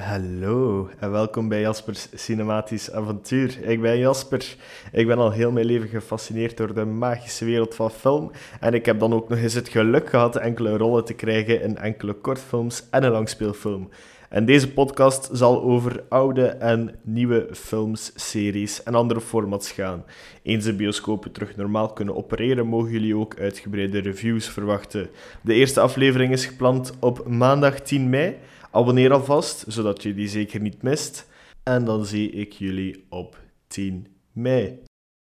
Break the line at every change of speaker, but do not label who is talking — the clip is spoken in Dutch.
Hallo en welkom bij Jaspers Cinematisch Avontuur. Ik ben Jasper. Ik ben al heel mijn leven gefascineerd door de magische wereld van film. En ik heb dan ook nog eens het geluk gehad enkele rollen te krijgen in enkele kortfilms en een langspeelfilm. En deze podcast zal over oude en nieuwe films, series en andere formats gaan. Eens de bioscopen terug normaal kunnen opereren, mogen jullie ook uitgebreide reviews verwachten. De eerste aflevering is gepland op maandag 10 mei. Abonneer alvast, zodat je die zeker niet mist. En dan zie ik jullie op 10 mei.